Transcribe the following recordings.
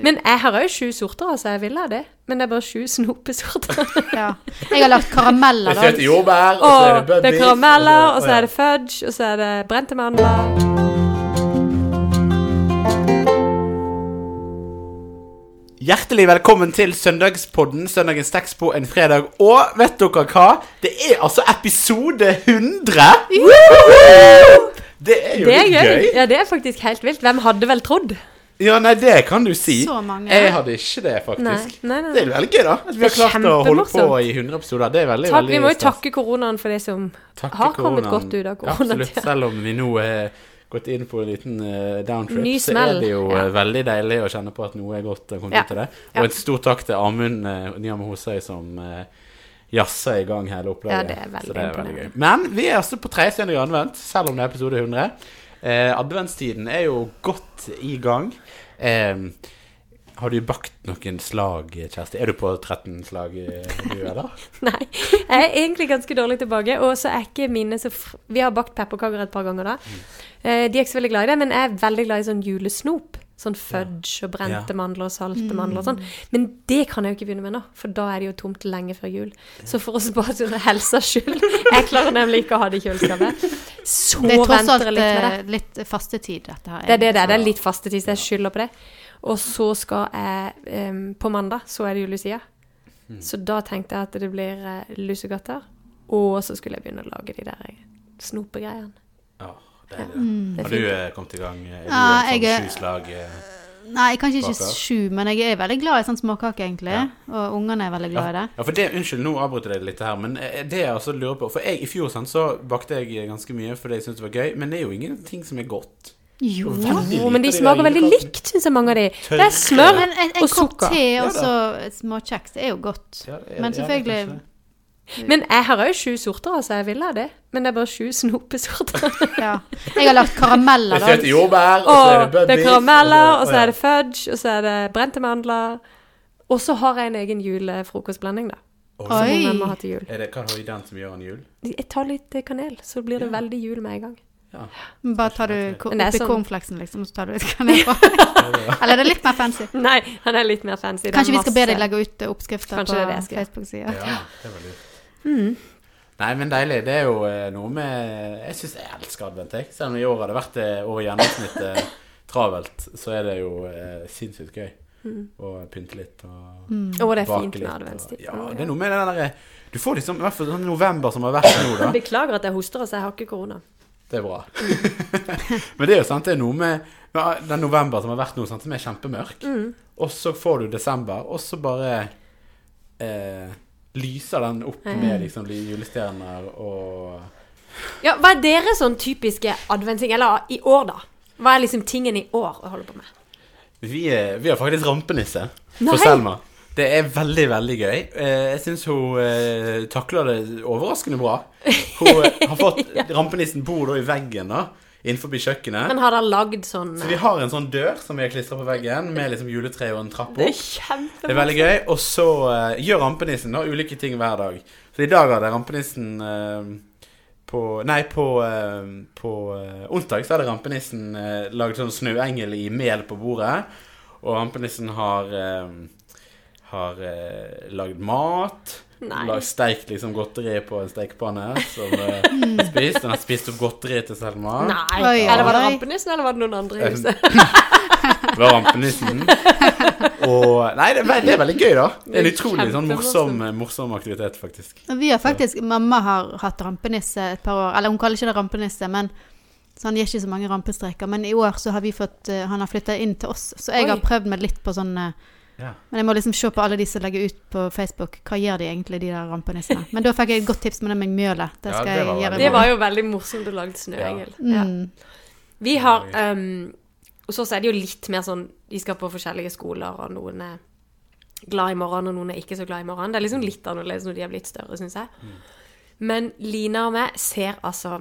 Men jeg har òg sju sorter, altså. Jeg vil ha det. Men det er bare sju snopesorter. Ja. Jeg har lagt karameller, Det er jordbær, og så er det Og det er karameller, og så er det fudge, og så er det brente mandler. Hjertelig velkommen til Søndagspodden, Søndagens tekst på en fredag. Og vet dere hva? Det er altså episode 100! Det er jo Det er litt gøy. gøy. Ja, det er faktisk helt vilt. Hvem hadde vel trodd? Ja, nei, det kan du si. Så mange. Jeg hadde ikke det, Nei, faktisk. nei, nei. Det er veldig gøy, da. At vi har klart å holde på i 100 episoder. Det er veldig, Takk, veldig vi må jo takke koronaen for det som Takke har kommet koronaen. godt ut av Ja, koronaen. absolutt. Selv om vi nå er gått inn på en liten uh, downtrip, så er det jo Ja. eh, veldig deilig å kjenne på at noe er godt kommet Ja. av det. Ja. Og en stor takk til Amund uh, Nyhammer Hosøy som uh, jazza i gang hele opplaget. Ja, det er veldig så det er veldig gøy. Men vi er altså på tredje søndag i Anvendt, selv om det er episode 100. Eh, adventstiden er jo godt i gang. Eh, har du bakt noen slag, Kjersti? Er du på 13 slag, eh, du, eller? Nei, jeg er egentlig ganske dårlig tilbake. Og så er ikke mine så fr Vi har bakt pepperkaker et par ganger da. Eh, de er ikke så veldig glad i det, men jeg er veldig glad i sånn julesnop. Sånn fudge og brente Ja. mandler og salte mandler og sånn. Men det kan jeg jo ikke begynne med nå, for da er det jo tomt lenge før jul. Så for oss bare til helsas skyld Jeg klarer nemlig ikke å ha det i kjøleskapet. Så Det er tross venter alt jeg litt med det. eh, litt fastetid, dette her. Det er det det er. Det er litt fastetid, så jeg skylder på det. Og så skal jeg um, På mandag så er det jo Lucia. Så da tenkte jeg at det blir uh, lusegodter. Og så skulle jeg begynne å lage de der eh, snopegreiene. Ja, deilig. Mm. Det er Har du eh, kommet i gang? Er du Ja, sånn er- sjuslag eh, Nei, jeg kan ikke Baker. sju, men jeg er veldig glad i sånn småkake, egentlig. Ja. Og ungene er veldig glad i det. Ja, for det, Unnskyld, nå avbryter jeg litt her, men eh, det jeg også lurer på For jeg, i fjor sant, så bakte jeg ganske mye fordi jeg syntes det var gøy, men det er jo ingenting som er godt. Jo. Veldig men de smaker veldig likt, syns jeg, mange av de. Det er smør Men en, en og kopp te og så småkjeks, det er jo godt. Ja, er, Men selvfølgelig kanskje. Men jeg har òg sju sorter, altså. Jeg vil ha det. Men det er bare sju snopesorter. Ja. Jeg har lagt karameller, Det er jordbær, og så er det Og det er karameller, og så er det fudge, og så er det brente mandler. Og så har jeg en egen julefrokostblanding, da. Oi. Som Oi. må ha til jul. Er det, hva har vi den som gjør en jul? Jeg tar litt eh, kanel, så blir det Ja. veldig jul med en gang. Ja. Bare tar du oppi sånn- cornflakesen, liksom, så tar du litt kanel på. Eller er det litt mer fancy? Nei, han er litt mer fancy. Kanskje vi skal be deg legge ut eh, oppskrifter på jeg. Facebook-sida. Ja, det var lurt. Mm. Nei, men deilig. Det er jo eh, noe med Jeg syns jeg elsker advent, jeg. Selv om i år har det vært det over gjennomsnittet travelt, så er det jo eh, sinnssykt gøy å pynte litt og Mm. Å, det er bake fint litt. med adventstid. Ja, det er noe med den derre Du får liksom I hvert fall sånn november som har vært nå, da. Beklager at jeg hoster, altså. Jeg har ikke korona. Det er bra. Men det er jo sant, det er noe med ja, den november som har vært nå, sant, som er kjempemørk. Mm. Og så får du desember, og så bare eh, lyser den opp med liksom julestjerner og Ja, hva er deres sånn typiske adventsting? Eller i år, da? Hva er liksom tingen i år å holde på med? Vi, er, vi har faktisk rampenisse Nei. for Selma. Det er veldig, veldig gøy. Eh, jeg syns hun eh, takler det overraskende bra. Hun eh, har fått Rampenissen bor da i veggen da, innenfor kjøkkenet. Men har dere lagd sånn Så vi har en sånn dør som vi har klistra på veggen, med liksom juletre og en trapp opp. Det er opp. Det er veldig gøy. Og så uh, gjør rampenissen da ulike ting hver dag. Så i dag hadde rampenissen uh, på Nei, på, uh, på eh, onsdag så hadde rampenissen uh, laget sånn snøengel i mel på bordet. Og rampenissen har eh, har uh, lagd mat. Nei. Steikt liksom godteri på en stekepanne som uh, spist. Den har spist opp godteri til Selma. Nei. Oi, eller var det rampenissen, eller var det noen andre i Eh, huset? Det var rampenissen. Og Nei, det er, det er veldig gøy, da. Det er en utrolig sånn morsom, morsom aktivitet, faktisk. Vi har faktisk Mamma har hatt rampenisse et par år. Eller hun kaller ikke det rampenisse, men så han gir ikke så mange rampestreker. Men i år så har vi fått eh, Han har flytta inn til oss, så jeg Oi. har prøvd meg litt på sånn eh, Ja. Men jeg må liksom se på alle de som legger ut på Facebook. Hva gjør de egentlig, de der rampenissene? Men da fikk jeg et godt tips med det med mjølet. Det Ja, det jeg var gjøre. Det var jo veldig morsomt å lage snøengel. Ja. Mm. Vi har um, Og så er det jo litt mer sånn De skal på forskjellige skoler, og noen er glad i morgenen, og noen er ikke så glad i morgenen. Det er liksom litt annerledes når de er blitt større, syns jeg. Men Lina og meg ser altså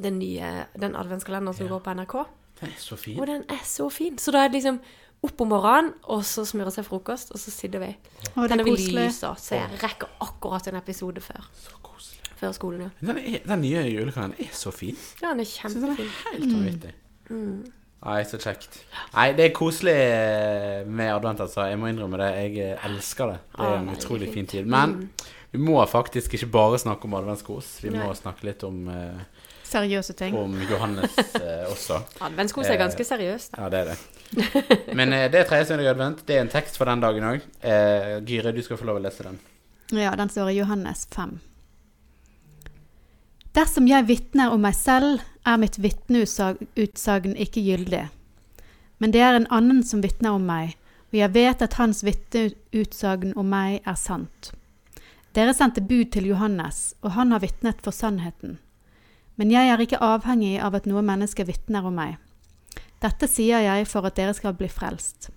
den nye den adventskalenderen som går på NRK. Den er så fin. Og den er så fin. Så da er det liksom opp om morgenen, og så smøre seg frokost, og så sitter vi. Å, Tenner er vi koselig. lys, så jeg rekker akkurat en episode før, Så koselig. før skolen. Ja, Den, er, den nye julekalenderen er så fin. ja den er synes den er helt vanvittig. Nei, så kjekt. Nei, det er koselig eh, med advent, altså. Jeg må innrømme det. Jeg eh, elsker det. Det er en utrolig fin tid. Men vi må faktisk ikke bare snakke om adventskos. Vi må Nei. snakke litt om, eh, Seriøse ting. om Johannes eh, også. Adventskos er ganske seriøst. Ja, det er det. Men eh, det er tredje søndag i advent. Det er en tekst for den dagen òg. Eh, Gyre, du skal få lov å lese den. Ja, den står i Johannes 5. Dersom jeg vitner om meg selv, er mitt vitneutsagn ikke gyldig. Men det er en annen som vitner om meg, og jeg vet at hans vitneutsagn om meg er sant. Dere sendte bud til Johannes, og han har vitnet for sannheten. Men jeg er ikke avhengig av at noe menneske vitner om meg. Dette sier jeg for at dere skal bli frelst.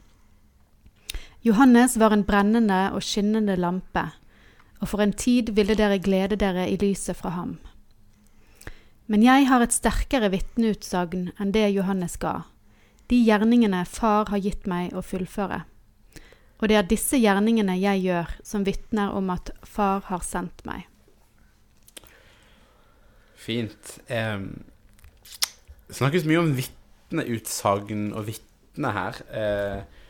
Johannes var en brennende og skinnende lampe, og for en tid ville dere glede dere i lyset fra ham. Men jeg har et sterkere vitneutsagn enn det Johannes ga, de gjerningene Far har gitt meg å fullføre. Og det er disse gjerningene jeg gjør, som vitner om at Far har sendt meg. Fint. Eh, det snakkes mye om vitneutsagn og vitne her. Eh,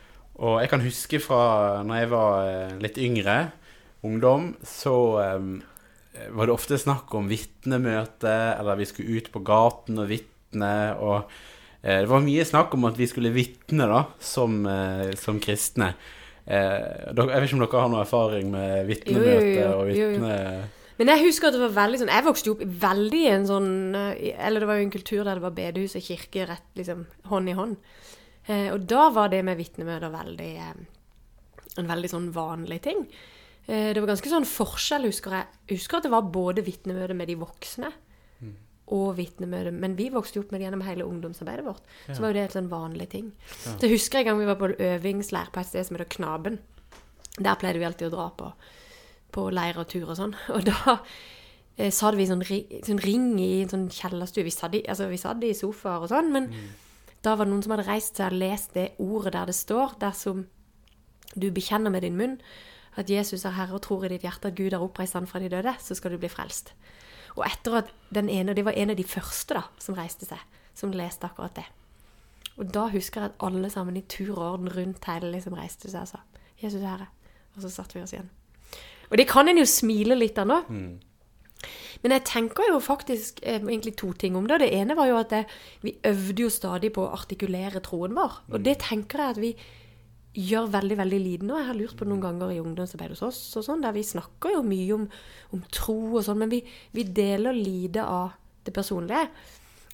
og jeg kan huske fra når jeg var eh, litt yngre, ungdom, så eh, var det ofte snakk om vitnemøte, eller vi skulle ut på gaten og vitne. Og eh, det var mye snakk om at vi skulle vitne da, som, eh, som kristne. Eh, dere, jeg vet ikke om dere har noe erfaring med vitnemøte og vitne... jo. Jo, jo. Men jeg husker at det var veldig sånn Jeg vokste jo opp veldig i en sånn eh, Eller det var jo en kultur der det var bedehus og kirke rett liksom hånd i hånd. Eh, og da var det med vitnemøter veldig eh, En veldig sånn vanlig ting. Eh, det var ganske sånn forskjell, husker jeg. Jeg husker at det var både vitnemøte med de voksne og vitnemøte Men vi vokste jo opp med det gjennom hele ungdomsarbeidet vårt. Så var jo det en sånn vanlig ting. Så jeg husker en gang vi var på øvingsleir på et sted som heter Knaben. Der pleide vi alltid å dra på på leir og tur og sånn. Og da eh, satt vi sånn, ri, sånn ring i en sånn kjellerstue. Vi satt i, altså, vi satt i sofaer og sånn, men da var det noen som hadde reist seg og lest det ordet der det står, dersom du bekjenner med din munn at Jesus er Herre og tror i ditt hjerte at Gud har oppreist han fra de døde, så skal du bli frelst. Og etter at den ene, det var en av de første da, som reiste seg, som leste akkurat det. Og da husker jeg at alle sammen i tur og orden rundt hele liksom reiste seg og sa Jesus er Herre. Og så satte vi oss igjen. Og det kan en jo smile litt av nå. Men jeg tenker jo faktisk eh, egentlig to ting om det. Det ene var jo at det, vi øvde jo stadig på å artikulere troen vår. Og det tenker jeg at vi gjør veldig veldig lite nå. Jeg har lurt på noen ganger i ungdomsarbeid hos oss, og sånn, der vi snakker jo mye om, om tro og sånn, men vi, vi deler lite av det personlige.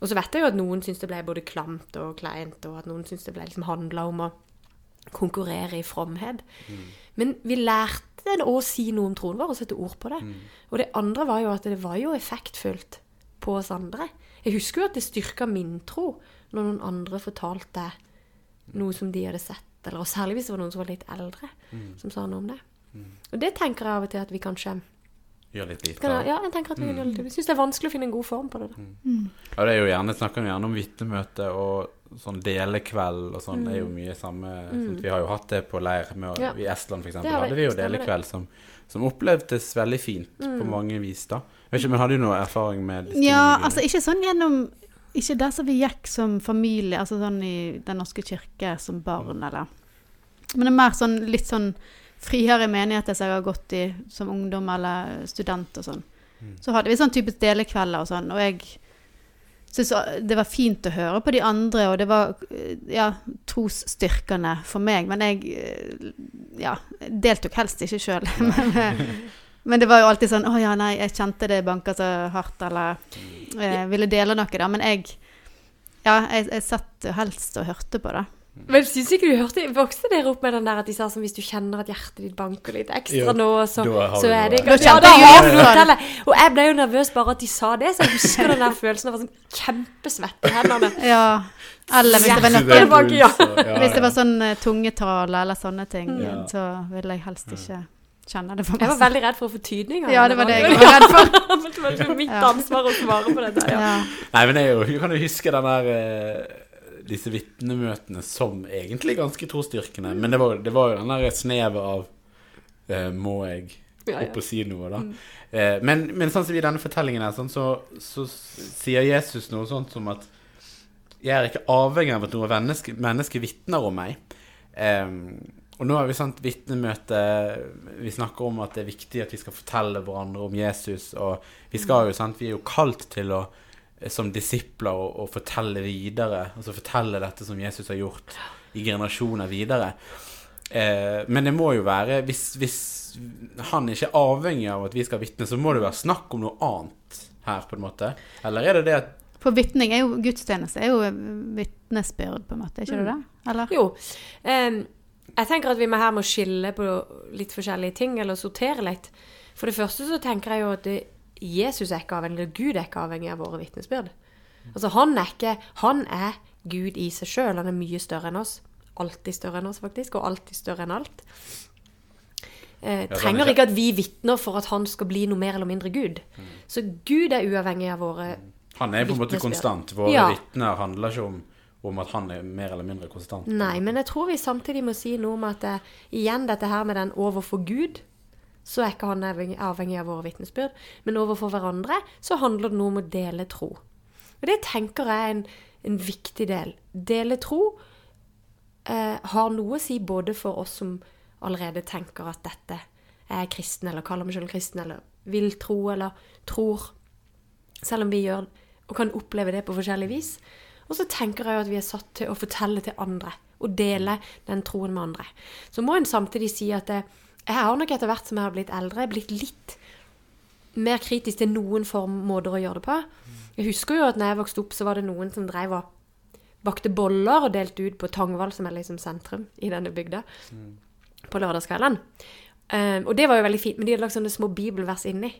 Og så vet jeg jo at noen syns det ble både klamt og kleint, og at noen syns det ble liksom handla om å konkurrere i fromhet. Men vi lærte å si noe om troen vår og sette ord på det. Og det andre var jo at det var jo effektfullt på oss andre. Jeg husker jo at det styrka min tro når noen andre fortalte noe som de hadde sett, eller og særlig hvis det var noen som var litt eldre, som sa noe om det. Og det tenker jeg av og til at vi kanskje Gjør litt lite. kan, Ja, jeg tenker at vi kan gjøre litt lite. syns det er vanskelig å finne en god form på det. da. Ja, det er jo gjerne, snakker vi gjerne om vitnemøte og sånn delekveld og sånn. Det er jo mye samme sånt. Vi har jo hatt det på leir med, Mm. Ja. I Estland, vi. hadde vi jo delekveld som, som opplevdes veldig fint på mange vis, da. Jeg vet ikke, men Hadde du noe erfaring med disse Ja, tingene? altså ikke sånn gjennom Ikke der som vi gikk som familie, altså sånn i Den norske kirke som barn, eller Men det er mer sånn litt sånn friere menigheter som jeg har gått i som ungdom eller student og sånn. Så hadde vi sånn typisk delekvelder og sånn, og jeg syns det var fint å høre på de andre, og det var eh, ja, trosstyrkende for meg, men jeg eh, ja, deltok helst ikke sjøl. men, men det var jo alltid sånn Å ja, nei, jeg kjente det banka så hardt, eller eh, ville dele noe, da. Men jeg Ja, jeg, jeg satt helst og hørte på det. Men syns ikke du hørte Vokste dere opp med den der at de sa sånn hvis du kjenner at hjertet ditt banker litt ekstra Jo, nå, så, så er det ikke. Nå Ja, da jeg har du det. Og jeg ble jo nervøs bare at de sa det, så jeg husker den der følelsen av å være sånn kjempesvett i hendene. Ja. Eller hvis det var noe tilbake, ja. Hvis det var sånn eh, tungetale eller sånne ting, så ville jeg helst ikke kjenne det for meg. Jeg var veldig redd for å få tydninger. Ja, det var det jeg var redd for. det var mitt ansvar å svare på dette. Ja. Nei, men jeg, jeg kan jo huske den der eh, disse vitnemøtene som egentlig ganske trosdyrkende. Men det var, det var jo den der snevet av eh, Må jeg opp og si noe, da? Eh, men, men sånn som i denne fortellingen her, sånn, så, så sier Jesus noe sånt som at jeg er ikke avhengig av at noe menneske, menneske vitner om meg. Em, og nå har vi sant vitnemøte Vi snakker om at det er viktig at vi skal fortelle hverandre om Jesus. Og vi skal jo, sant, vi er jo kalt til å som disipler og, og, fortelle videre. Altså fortelle dette som Jesus har gjort i generasjoner videre. Eh, men det må jo være hvis, hvis han ikke er avhengig av at vi skal vitne, så må det være snakk om noe annet her, på en måte. Eller er det det at For vitning er jo gudstjeneste, er jo vitnesbyrd, på en måte, er ikke det det? Eller? Jo. Um, jeg tenker at vi her må skille på litt forskjellige ting, eller sortere litt. For det første så tenker jeg jo at det, Jesus er ikke avhengig, eller Gud er ikke avhengig av våre vitnesbyrd. Altså han er ikke Han er Gud i seg sjøl. Han er mye større enn oss. Alltid større enn oss, faktisk. Og alltid større enn alt. Eh, trenger sånn- ikke at vi vitner for at han skal bli noe mer eller mindre Gud. Så Gud er uavhengig av våre Han er på en måte konstant. Våre Ja. vitner handler ikke om, om at han er mer eller mindre konstant. Nei, men jeg tror vi samtidig må si noe om at eh, igjen dette her med den overfor Gud, så er ikke han avhengig, av våre vitnesbyrd. Men overfor hverandre så handler det noe om å dele tro. Og det tenker jeg er en, en viktig del. Dele tro eh, har noe å si både for oss som allerede tenker at dette er kristen, eller kaller meg selv kristen, eller vil tro, eller tror. Selv om vi gjør og kan oppleve det på forskjellig vis. Og så tenker jeg jo at vi er satt til å fortelle til andre, og dele den troen med andre. Så må en samtidig si at det, jeg har nok etter hvert som jeg har blitt eldre, blitt litt mer kritisk til noen form måter å gjøre det på. Jeg husker jo at når jeg vokste opp, så var det noen som drev og bakte boller og delte ut på Tangvall, som er liksom sentrum i denne bygda, på lørdagskveldene. Um, og det var jo veldig fint, men de hadde lagt sånne små bibelvers inni.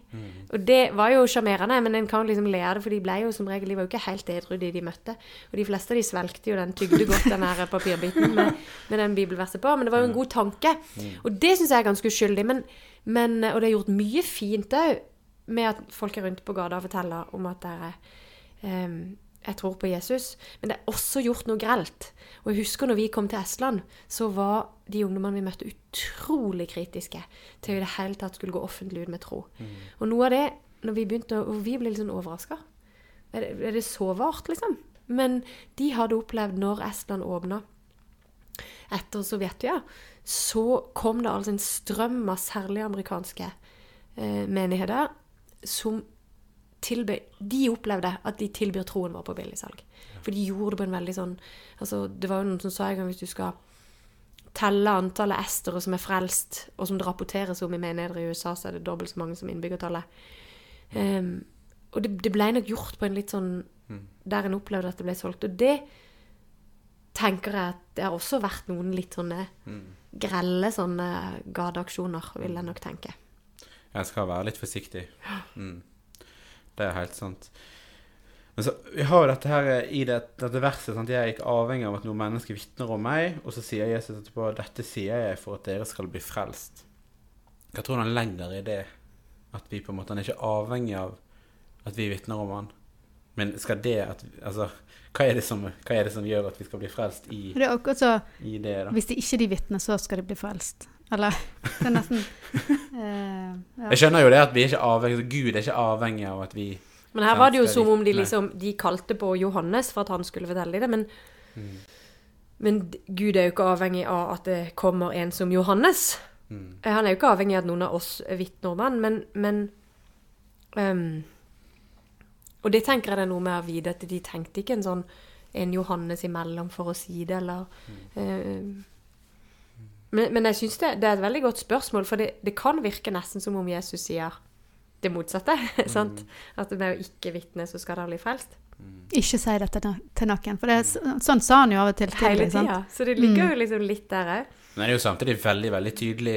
Og det var jo sjarmerende, men en kan liksom le av det, for de ble jo som regel de var jo ikke helt edru, de de møtte. Og de fleste av de svelgte jo den, tygde godt den her papirbiten med, med den bibelverset på. Men det var jo en god tanke. Og det syns jeg er ganske uskyldig. Men, men, og det er gjort mye fint òg med at folk er rundt på gata og forteller om at det er um, jeg tror på Jesus. Men det er også gjort noe grelt. Og jeg husker når vi kom til Estland, så var de ungdommene vi møtte, utrolig kritiske til i det hele tatt skulle gå offentlig ut med tro. Og noe av det, når vi begynte, og vi ble litt sånn overraska. Er, det- er det så vart, liksom? Men de hadde opplevd når Estland åpna etter Sovjetia, så kom det altså en strøm av særlig amerikanske eh, menigheter som tilbød De opplevde at de tilbyr troen vår på billigsalg. For de gjorde det på en veldig sånn altså Det var jo noen som sa en gang hvis du skal telle antallet estere som er frelst, og som det rapporteres om i menigheter i USA, så er det dobbelt så mange som innbyggertallet. Um, og det, det ble nok gjort på en litt sånn Der en opplevde at det ble solgt. Og det tenker jeg at det har også vært noen litt sånne grelle sånne gateaksjoner, vil jeg nok tenke. Jeg skal være litt forsiktig. Mm. Det er helt sant. Men så, vi har jo dette her i det, dette verset. Sant? Jeg er ikke avhengig av at noen mennesker vitner om meg. Og så sier Jesus etterpå dette sier jeg for at dere skal bli frelst. Hva tror du han legger i det? At vi på en måte han er ikke avhengig av at vi vitner om han. Men skal det at Altså, hva er det som, hva er det som gjør at vi skal bli frelst i, Det er akkurat så i det? Hvis det ikke de vitner, så skal de bli frelst. Eller Det er nesten uh, ja. Jeg skjønner jo det at vi er ikke avhengig Gud er ikke avhengig av at vi Men her var det jo som om de liksom De kalte på Johannes for at han skulle fortelle dem det, men Mm. Men Gud er jo ikke avhengig av at det kommer en som Johannes. Mm. Eh, Han er jo ikke avhengig av at noen av oss vitner om han, men, men um, Og det tenker jeg det er noe med å vite at de tenkte ikke en sånn en Johannes imellom for å si det, eller eh, men, men jeg syns det, det er et veldig godt spørsmål, for det, det kan virke nesten som om Jesus sier det motsatte. sant? At med å ikke vitne, så skal dere bli frelst. Ikke si dette til noen. For det sånn sa han jo av og til. Hele tida. Så det ligger jo liksom litt der òg. Men det er jo samtidig veldig, veldig tydelig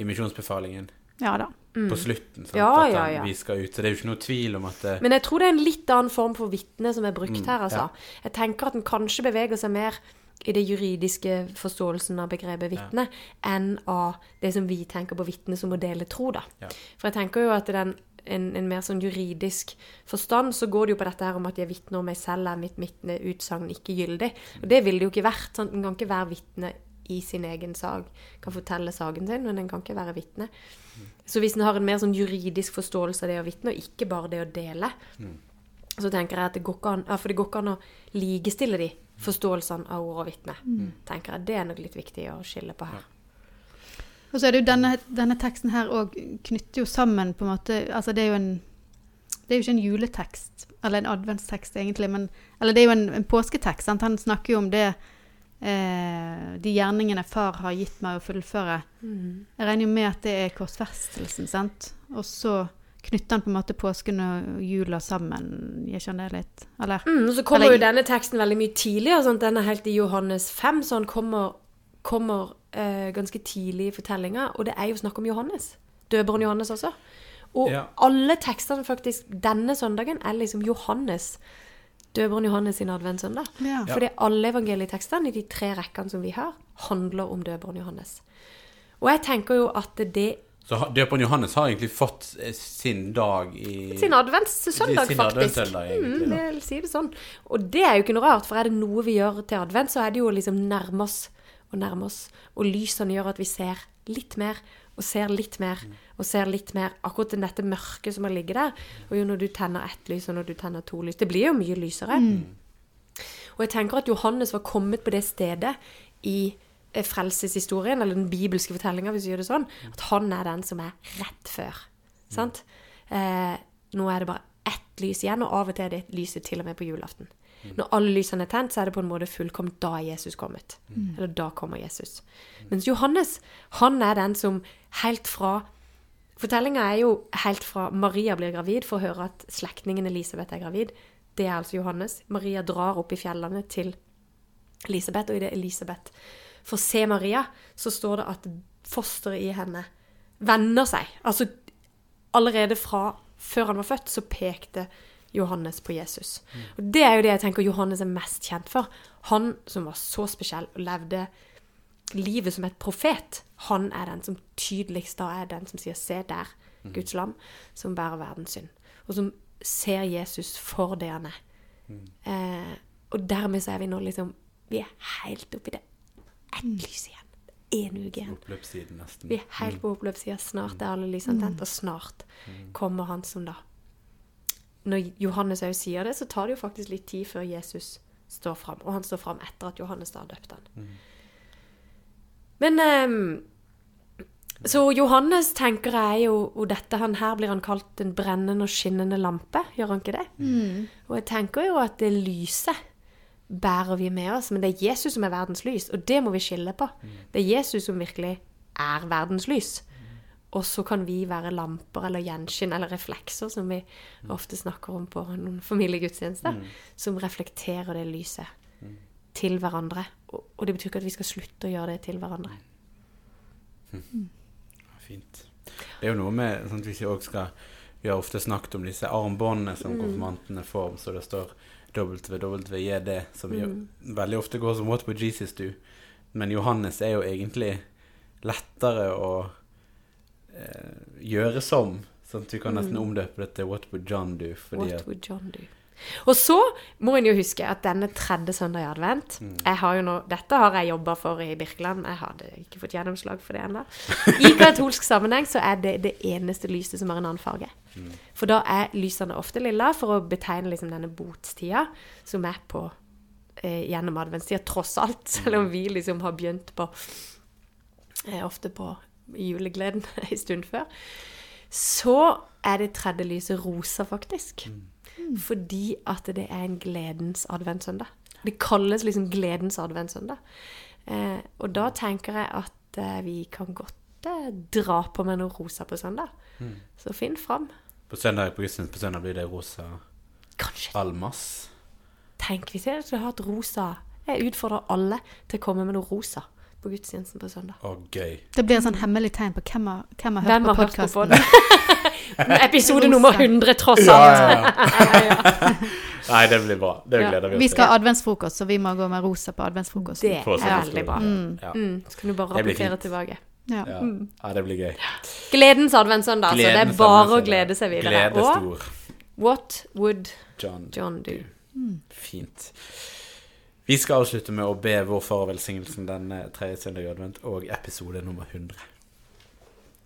i misjonsbefalingen Ja da. på slutten. Sant? Mm. Ja, at ja, ja. vi skal ut. Så det er jo ikke noe tvil om at det, Men jeg tror det er en litt annen form for vitne som er brukt Mm, her, altså. ja. Jeg tenker at den kanskje beveger seg mer i det juridiske forståelsen av begrepet vitne, enn av det som vi tenker på vitne som å dele tro, da. Ja. For jeg tenker jo at i den en, en mer sånn juridisk forstand, så går det jo på dette her om at jeg vitner om meg selv, er mitt vitneutsagn ikke gyldig. Og det ville det jo ikke vært. Sant? En kan ikke være vitne i sin egen sak. Kan fortelle saken sin, men en kan ikke være vitne. Så hvis en har en mer sånn juridisk forståelse av det å vitne, og ikke bare det å dele, Så tenker jeg at det går ikke an, ja, for det går ikke an å likestille de forståelsene av ord og vitne. Tenker jeg, Det er nok litt viktig å skille på her. Og så er det jo denne, denne teksten her òg knytter jo sammen på en måte Altså det er jo en Det er jo ikke en juletekst, eller en adventstekst egentlig, men Eller det er jo en, en påsketekst. Sant? Han snakker jo om det eh, De gjerningene far har gitt meg å fullføre. Jeg regner jo med at det er korsfestelsen, sant? Og så knytter han på en måte påsken og jula sammen. Gjør ikke han det litt? Eller? Mm, så kommer Eller- jo denne teksten veldig mye tidligere. sånn, Den er helt i Johannes 5, så han kommer, kommer eh, ganske tidlig i fortellinga. Og det er jo snakk om Johannes. Døberen Johannes også. Og Ja. alle tekstene faktisk denne søndagen er liksom Johannes. Døberen Johannes sin adventssøndag. Ja. Fordi alle evangelietekstene i de tre rekkene som vi har, handler om døberen Johannes. Og jeg tenker jo at det Så døperen Johannes har egentlig fått eh, sin dag i Sin adventssøndag, faktisk. adventssøndag, egentlig, mm, det sier det sånn. Og det er jo ikke noe rart, for er det noe vi gjør til advent, så er det jo å liksom nærme oss og nærme oss. Og lysene gjør at vi ser litt mer, og ser litt mer, og ser litt mer. Akkurat dette mørket som har ligget der. Og jo når du tenner ett lys, og når du tenner to lys. Det blir jo mye lysere. Og jeg tenker at Johannes var kommet på det stedet i frelseshistorien, eller den bibelske fortellinga, hvis vi gjør det sånn, at han er den som er rett før. Sant? Eh, nå er det bare ett lys igjen, og av og til er det lyset til og med på julaften. Når alle lysene er tent, så er det på en måte fullkomment da Jesus kommet. Eller da kommer Jesus. Mens Johannes, han er den som helt fra Fortellinga er jo helt fra Maria blir gravid, for å høre at slektningen Elisabeth er gravid. Det er altså Johannes. Maria drar opp i fjellene til Elisabeth, og idet Elisabeth får se Maria, så står det at fosteret i henne vender seg. Altså allerede fra før han var født, så pekte Johannes på Jesus. Og det er jo det jeg tenker Johannes er mest kjent for. Han som var så spesiell og levde livet som et profet, han er den som tydeligst da er den som sier 'se der, Guds lam, som bærer verdens synd'. Og som ser Jesus for det han er. Eh, og dermed så er vi nå liksom Vi er helt oppi det. Ett lys igjen. Én uke igjen. Oppløpssiden, nesten. Vi er helt på oppløpssida. Snart er alle lysene tent, og snart kommer han som da Når Johannes òg sier det, så tar det jo faktisk litt tid før Jesus står fram. Og han står fram etter at Johannes da har døpt han. Men um, Så Johannes tenker jeg jo Og dette han her blir han kalt en brennende og skinnende lampe, gjør han ikke det? Og jeg tenker jo at det lyset bærer vi med oss, men det er Jesus som er verdens lys, og det må vi skille på. Det er Jesus som virkelig er verdens lys. Og så kan vi være lamper eller gjenskinn eller reflekser, som vi ofte snakker om på noen familiegudstjenester, som reflekterer det lyset til hverandre. Og, det betyr ikke at vi skal slutte å gjøre det til hverandre. Fint. Det er jo noe med sånn at hvis vi også skal Vi har ofte snakket om disse armbåndene som konfirmantene får, så det står WWJD, som jo veldig ofte går som What would Jesus do? Men Johannes er jo egentlig lettere å eh, gjøre som. Sånn at vi kan nesten omdøpe det til What would John do? What at would John do? Og så må en jo huske at denne tredje søndag i advent jeg har nå, Dette har jeg jobba for i Birkeland. Jeg hadde ikke fått gjennomslag for det ennå. I katolsk sammenheng så er det det eneste lyset som har en annen farge. For da er lysene ofte lilla, for å betegne liksom denne botstida som er på eh, gjennom adventstida, tross alt. Selv om vi liksom har begynt på eh, ofte på julegleden en stund før. Så er det tredje lyset rosa, faktisk. Fordi at det er en gledens adventssøndag. Det kalles liksom gledens adventssøndag. Eh, og da tenker jeg at eh, vi kan godt eh, dra på med noe rosa på søndag. Så finn fram. på søndag på gudstjenesten på søndag blir det rosa Kanskje almas. Tenk hvis jeg hadde hatt rosa. Jeg utfordrer alle til å komme med noe rosa på gudstjenesten på søndag. Å, gøy. Det blir en sånn hemmelig tegn på hvem har, hvem har hørt Hvem på podkasten. Episode nummer 100, tross alt. ja, ja. Nei, det blir bra. Det Ja. gleder vi oss Vi skal ha adventsfrokost, så vi må gå med rosa på adventsfrokosten. Det er veldig bra. Ja. Mm, så kan du bare rapportere tilbake. Ja. Ja. ja, det blir gøy. Gledens adventssøndag, så Det er bare å glede seg videre. Og what would John. John do? Fint. Vi skal avslutte med å be vår far og velsignelsen denne tredje søndag i advent og episode nummer 100.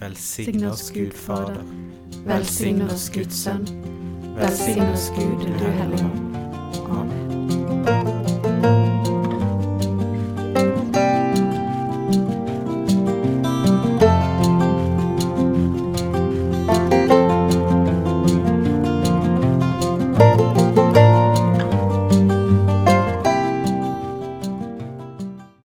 Velsign oss, Gud Fader. Velsign oss, Guds Sønn. Velsign oss, Gud, du Hellige Ånd. Amen.